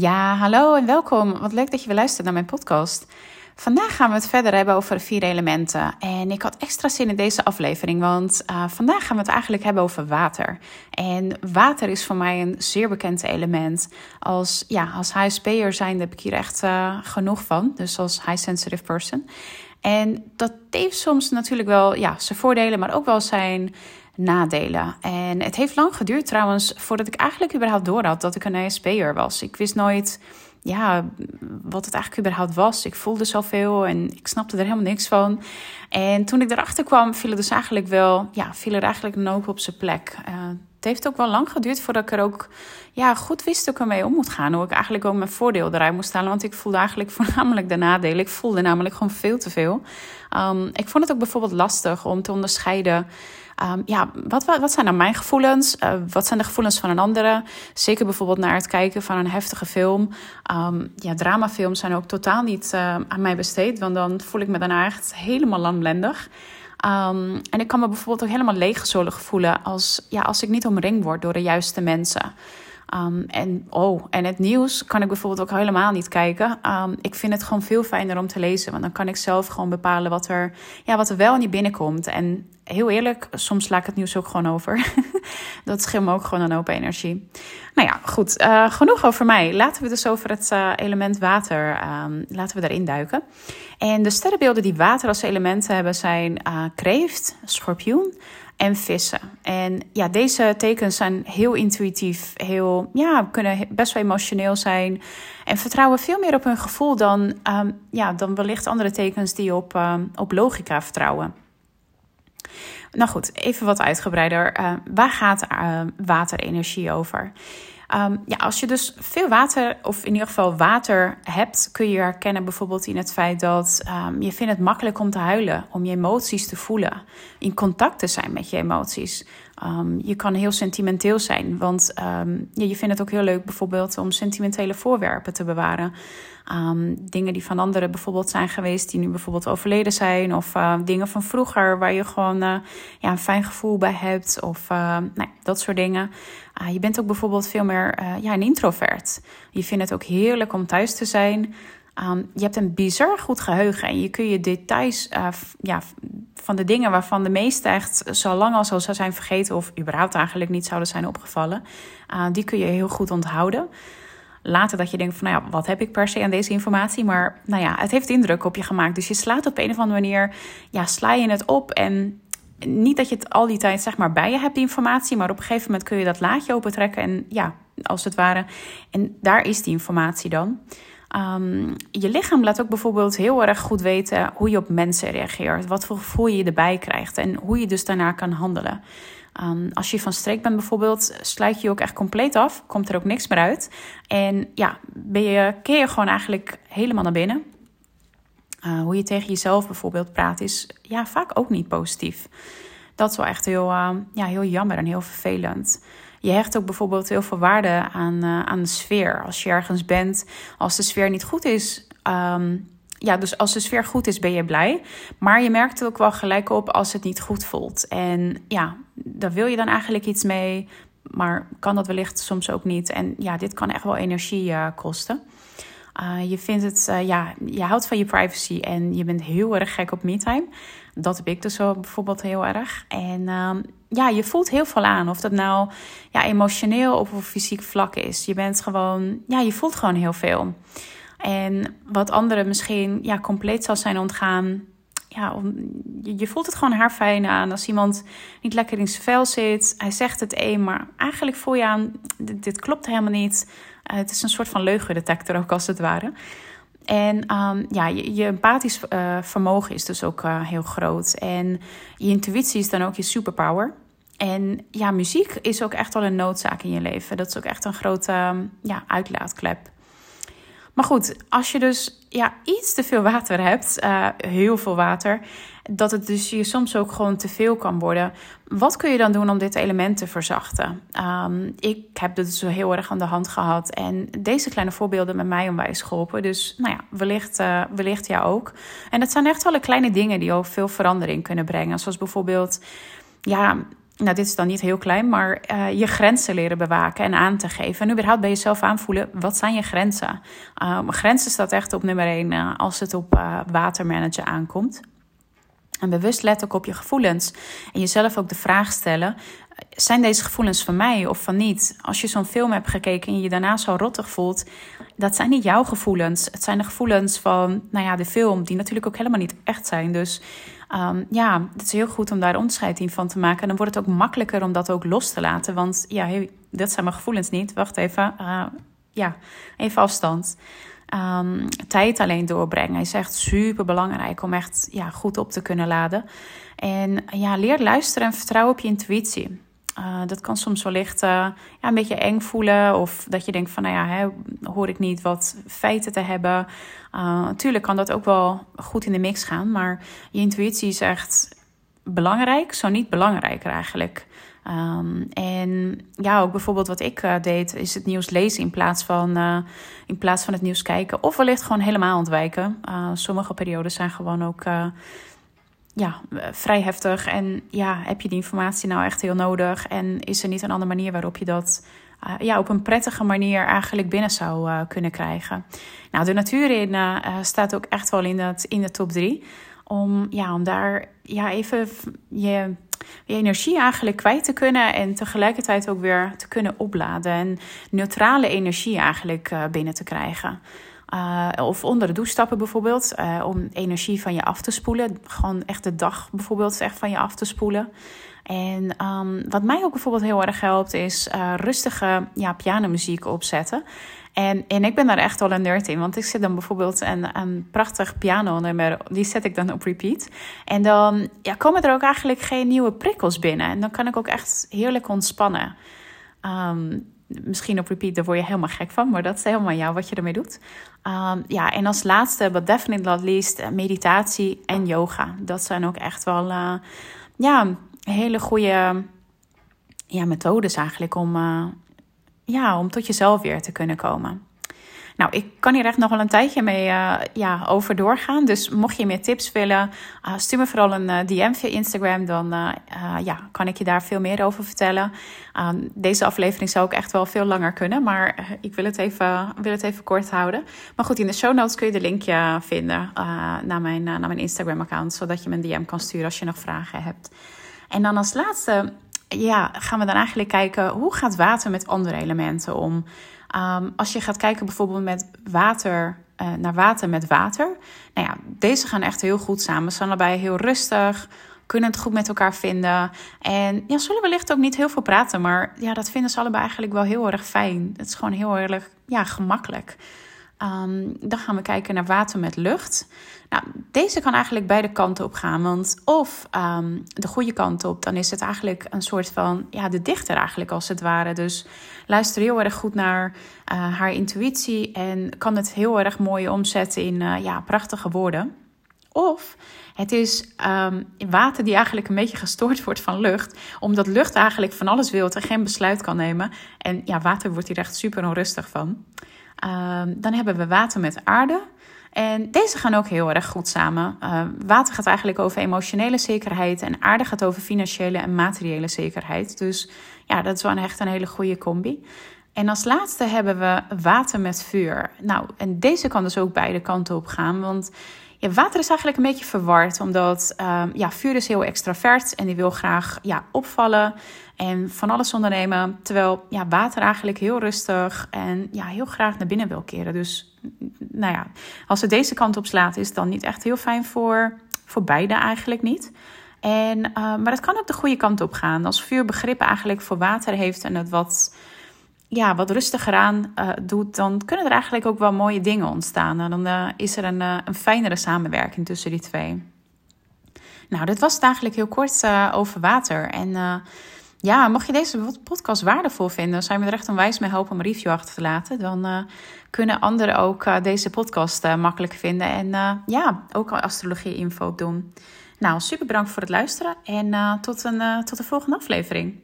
Ja, hallo en welkom. Wat leuk dat je weer luistert naar mijn podcast. Vandaag gaan we het verder hebben over vier elementen. En ik had extra zin in deze aflevering, want uh, vandaag gaan we het eigenlijk hebben over water. En water is voor mij een zeer bekend element. Als, ja, als HSP'er zijn heb ik hier echt uh, genoeg van. Dus als high sensitive person. En dat heeft soms natuurlijk wel ja, zijn voordelen, maar ook wel zijn nadelen. En het heeft lang geduurd trouwens voordat ik eigenlijk überhaupt door had dat ik een ASP'er was. Ik wist nooit ja, wat het eigenlijk überhaupt was. Ik voelde zoveel en ik snapte er helemaal niks van. En toen ik erachter kwam, viel er dus eigenlijk wel, ja, viel er eigenlijk een hoop op zijn plek. Uh, het heeft ook wel lang geduurd voordat ik er ook ja, goed wist hoe ik ermee om moet gaan. Hoe ik eigenlijk ook mijn voordeel eruit moest halen. Want ik voelde eigenlijk voornamelijk de nadelen. Ik voelde namelijk gewoon veel te veel. Um, ik vond het ook bijvoorbeeld lastig om te onderscheiden Um, ja, wat, wat, zijn dan mijn gevoelens? Uh, wat zijn de gevoelens van een andere? Zeker bijvoorbeeld naar het kijken van een heftige film. Um, ja, dramafilms zijn ook totaal niet uh, aan mij besteed. Want dan voel ik me daarna echt helemaal lamlendig. Um, en ik kan me bijvoorbeeld ook helemaal leeggezolig voelen als, ja, als ik niet omringd word door de juiste mensen. Um, en, oh, en het nieuws kan ik bijvoorbeeld ook helemaal niet kijken. Um, ik vind het gewoon veel fijner om te lezen. Want dan kan ik zelf gewoon bepalen wat er, ja, wat er wel niet binnenkomt. En heel eerlijk, soms sla ik het nieuws ook gewoon over. dat scheelt me ook gewoon een hoop energie. Nou ja, goed. Uh, genoeg over mij. Laten we dus over het uh, element water, um, laten we daarin duiken. En de sterrenbeelden die water als elementen hebben zijn uh, kreeft, schorpioen, en vissen. En ja, deze tekens zijn heel intuïtief, heel, ja, kunnen best wel emotioneel zijn en vertrouwen veel meer op hun gevoel dan, um, ja, dan wellicht andere tekens die op, um, op logica vertrouwen. Nou goed, even wat uitgebreider. Uh, waar gaat uh, waterenergie over? Um, ja, als je dus veel water, of in ieder geval water hebt, kun je herkennen bijvoorbeeld in het feit dat um, je vindt het makkelijk om te huilen, om je emoties te voelen, in contact te zijn met je emoties. Um, je kan heel sentimenteel zijn, want ja, je vindt het ook heel leuk bijvoorbeeld om sentimentele voorwerpen te bewaren. Dingen die van anderen bijvoorbeeld zijn geweest, die nu bijvoorbeeld overleden zijn, of uh, dingen van vroeger waar je gewoon uh, ja, een fijn gevoel bij hebt, of uh, nou, dat soort dingen. je bent ook bijvoorbeeld veel meer ja, een introvert. Je vindt het ook heerlijk om thuis te zijn. Um, je hebt een bizar goed geheugen en je kun je details uh, ja, van de dingen waarvan de meeste echt zo lang als al zou zijn vergeten of überhaupt eigenlijk niet zouden zijn opgevallen, uh, die kun je heel goed onthouden. Later dat je denkt van, nou ja, wat heb ik per se aan deze informatie? Maar nou ja, het heeft indruk op je gemaakt. Dus je slaat op een of andere manier, ja, sla je het op en niet dat je het al die tijd zeg maar bij je hebt, die informatie, maar op een gegeven moment kun je dat laadje opentrekken en ja, als het ware. En daar is die informatie dan. Um, je lichaam laat ook bijvoorbeeld heel erg goed weten hoe je op mensen reageert. Wat voor gevoel je erbij krijgt en hoe je dus daarna kan handelen. Um, als je van streek bent bijvoorbeeld, sluit je je ook echt compleet af. Komt er ook niks meer uit. En ja, ben je, keer je gewoon eigenlijk helemaal naar binnen. Uh, hoe je tegen jezelf bijvoorbeeld praat is ja, vaak ook niet positief. Dat is wel echt heel, uh, ja, heel jammer en heel vervelend. Je hecht ook bijvoorbeeld heel veel waarde aan, uh, aan de sfeer. Als je ergens bent, als de sfeer niet goed is. Um, ja, dus als de sfeer goed is, ben je blij. Maar je merkt het ook wel gelijk op als het niet goed voelt. En ja, daar wil je dan eigenlijk iets mee. Maar kan dat wellicht soms ook niet. En ja, dit kan echt wel energie kosten. Uh, je vindt het, uh, ja, je houdt van je privacy en je bent heel erg gek op me-time. Dat heb ik dus zo bijvoorbeeld heel erg. En uh, ja, je voelt heel veel aan. Of dat nou ja, emotioneel of op fysiek vlak is. Je bent gewoon, ja, je voelt gewoon heel veel. En wat anderen misschien ja, compleet zal zijn ontgaan. Ja, je voelt het gewoon haar fijn aan. Als iemand niet lekker in zijn vel zit, hij zegt het een, maar eigenlijk voel je aan, dit klopt helemaal niet. Uh, het is een soort van leugendetector ook als het ware. En um, ja, je, je empathisch uh, vermogen is dus ook uh, heel groot. En je intuïtie is dan ook je superpower. En ja, muziek is ook echt wel een noodzaak in je leven. Dat is ook echt een grote um, ja, uitlaatklep. Maar goed, als je dus ja, iets te veel water hebt, uh, heel veel water, dat het dus je soms ook gewoon te veel kan worden. Wat kun je dan doen om dit element te verzachten? Um, ik heb dit zo heel erg aan de hand gehad en deze kleine voorbeelden met mij onwijs geholpen. Dus nou ja, wellicht, uh, wellicht ja ook. En dat zijn echt wel kleine dingen die ook veel verandering kunnen brengen. Zoals bijvoorbeeld, ja, nou, dit is dan niet heel klein, maar uh, je grenzen leren bewaken en aan te geven. En überhaupt bij jezelf aanvoelen, wat zijn je grenzen? Um, grenzen staat echt op nummer één uh, als het op uh, watermanagen aankomt. En bewust let ook op je gevoelens. En jezelf ook de vraag stellen: zijn deze gevoelens van mij of van niet? Als je zo'n film hebt gekeken en je daarna zo rottig voelt, dat zijn niet jouw gevoelens. Het zijn de gevoelens van, nou ja, de film, die natuurlijk ook helemaal niet echt zijn. Dus um, ja, het is heel goed om daar onderscheid in van te maken. En dan wordt het ook makkelijker om dat ook los te laten. Want ja, hey, dat zijn mijn gevoelens niet. Wacht even. Uh, ja, even afstand. Um, tijd alleen doorbrengen is echt super belangrijk om echt ja, goed op te kunnen laden. En ja, leer luisteren en vertrouwen op je intuïtie. Uh, dat kan soms wellicht uh, ja, een beetje eng voelen. Of dat je denkt van, nou ja, hè, hoor ik niet wat feiten te hebben. Natuurlijk kan dat ook wel goed in de mix gaan. Maar je intuïtie is echt belangrijk, zo niet belangrijker eigenlijk. Um, en ja, ook bijvoorbeeld wat ik deed, is het nieuws lezen in plaats van, in plaats van het nieuws kijken. Of wellicht gewoon helemaal ontwijken. sommige periodes zijn gewoon ook ja, vrij heftig. En ja, heb je die informatie nou echt heel nodig? En is er niet een andere manier waarop je dat uh, ja, op een prettige manier eigenlijk binnen zou uh, kunnen krijgen? Nou, de natuur uh, staat ook echt wel in, dat, in de top drie. Om, ja, om daar ja, even je, je energie eigenlijk kwijt te kunnen. En tegelijkertijd ook weer te kunnen opladen. En neutrale energie eigenlijk binnen te krijgen. Uh, of onder de douche stappen bijvoorbeeld, uh, om energie van je af te spoelen. Gewoon echt de dag bijvoorbeeld echt van je af te spoelen. En um, wat mij ook bijvoorbeeld heel erg helpt, is uh, rustige ja, pianomuziek opzetten. En, en ik ben daar echt wel een nerd in, want ik zet dan bijvoorbeeld een, een prachtig pianonummer, die zet ik dan op repeat. En dan ja, komen er ook eigenlijk geen nieuwe prikkels binnen. En dan kan ik ook echt heerlijk ontspannen. Um, misschien op repeat, daar word je helemaal gek van. Maar dat is helemaal jou wat je ermee doet. Um, ja, en als laatste, but definitely not least, eh, meditatie en yoga. Dat zijn ook echt wel uh, ja, hele goede ja, methodes eigenlijk om, uh, ja, om tot jezelf weer te kunnen komen. Nou, ik kan hier echt nog wel een tijdje mee uh, ja, over doorgaan. Dus mocht je meer tips willen, uh, stuur me vooral een uh, DM via Instagram. Dan ja, kan ik je daar veel meer over vertellen. Deze aflevering zou ook echt wel veel langer kunnen. Maar ik wil het, even, wil het even kort houden. Maar goed, in de show notes kun je de linkje vinden naar mijn, naar mijn Instagram-account. Zodat je me een DM kan sturen als je nog vragen hebt. En dan als laatste ja, gaan we dan eigenlijk kijken... hoe gaat water met andere elementen om... Um, als je gaat kijken bijvoorbeeld met water, uh, naar water met water. Nou ja, deze gaan echt heel goed samen. Ze zijn allebei heel rustig, kunnen het goed met elkaar vinden. En ja, zullen wellicht ook niet heel veel praten, maar ja, dat vinden ze allebei eigenlijk wel heel erg fijn. Het is gewoon heel erg ja, gemakkelijk. Um, dan gaan we kijken naar water met lucht. Nou, deze kan eigenlijk beide kanten op gaan. Want of um, de goede kant op, dan is het eigenlijk een soort van ja, de dichter eigenlijk als het ware. Dus luister heel erg goed naar uh, haar intuïtie en kan het heel erg mooi omzetten in uh, ja, prachtige woorden. Of het is um, water die eigenlijk een beetje gestoord wordt van lucht. Omdat lucht eigenlijk van alles wil en geen besluit kan nemen. En ja, water wordt hier echt super onrustig van. Um, dan hebben we water met aarde. En deze gaan ook heel erg goed samen. Uh, water gaat eigenlijk over emotionele zekerheid en aarde gaat over financiële en materiële zekerheid. Dus ja, dat is wel echt een hele goede combi. En als laatste hebben we water met vuur. Nou, en deze kan dus ook beide kanten op gaan. Want ja, water is eigenlijk een beetje verward, omdat um, ja, vuur is heel extravert en die wil graag ja, opvallen en van alles ondernemen. Terwijl ja, water eigenlijk heel rustig en ja, heel graag naar binnen wil keren. Dus nou ja, als het deze kant op slaat, is het dan niet echt heel fijn voor, voor beide eigenlijk niet. En, uh, maar het kan ook de goede kant op gaan. Als vuur begrip eigenlijk voor water heeft en het wat ja, wat rustiger aan uh, doet, dan kunnen er eigenlijk ook wel mooie dingen ontstaan. En dan uh, is er een, uh, een fijnere samenwerking tussen die twee. Nou, dit was het eigenlijk heel kort over water. En ja, mocht je deze podcast waardevol vinden, zou je me er echt onwijs mee helpen om een review achter te laten. Dan kunnen anderen ook deze podcast makkelijk vinden. En ja, ook astrologie info doen. Nou, super bedankt voor het luisteren en tot, een, tot de volgende aflevering.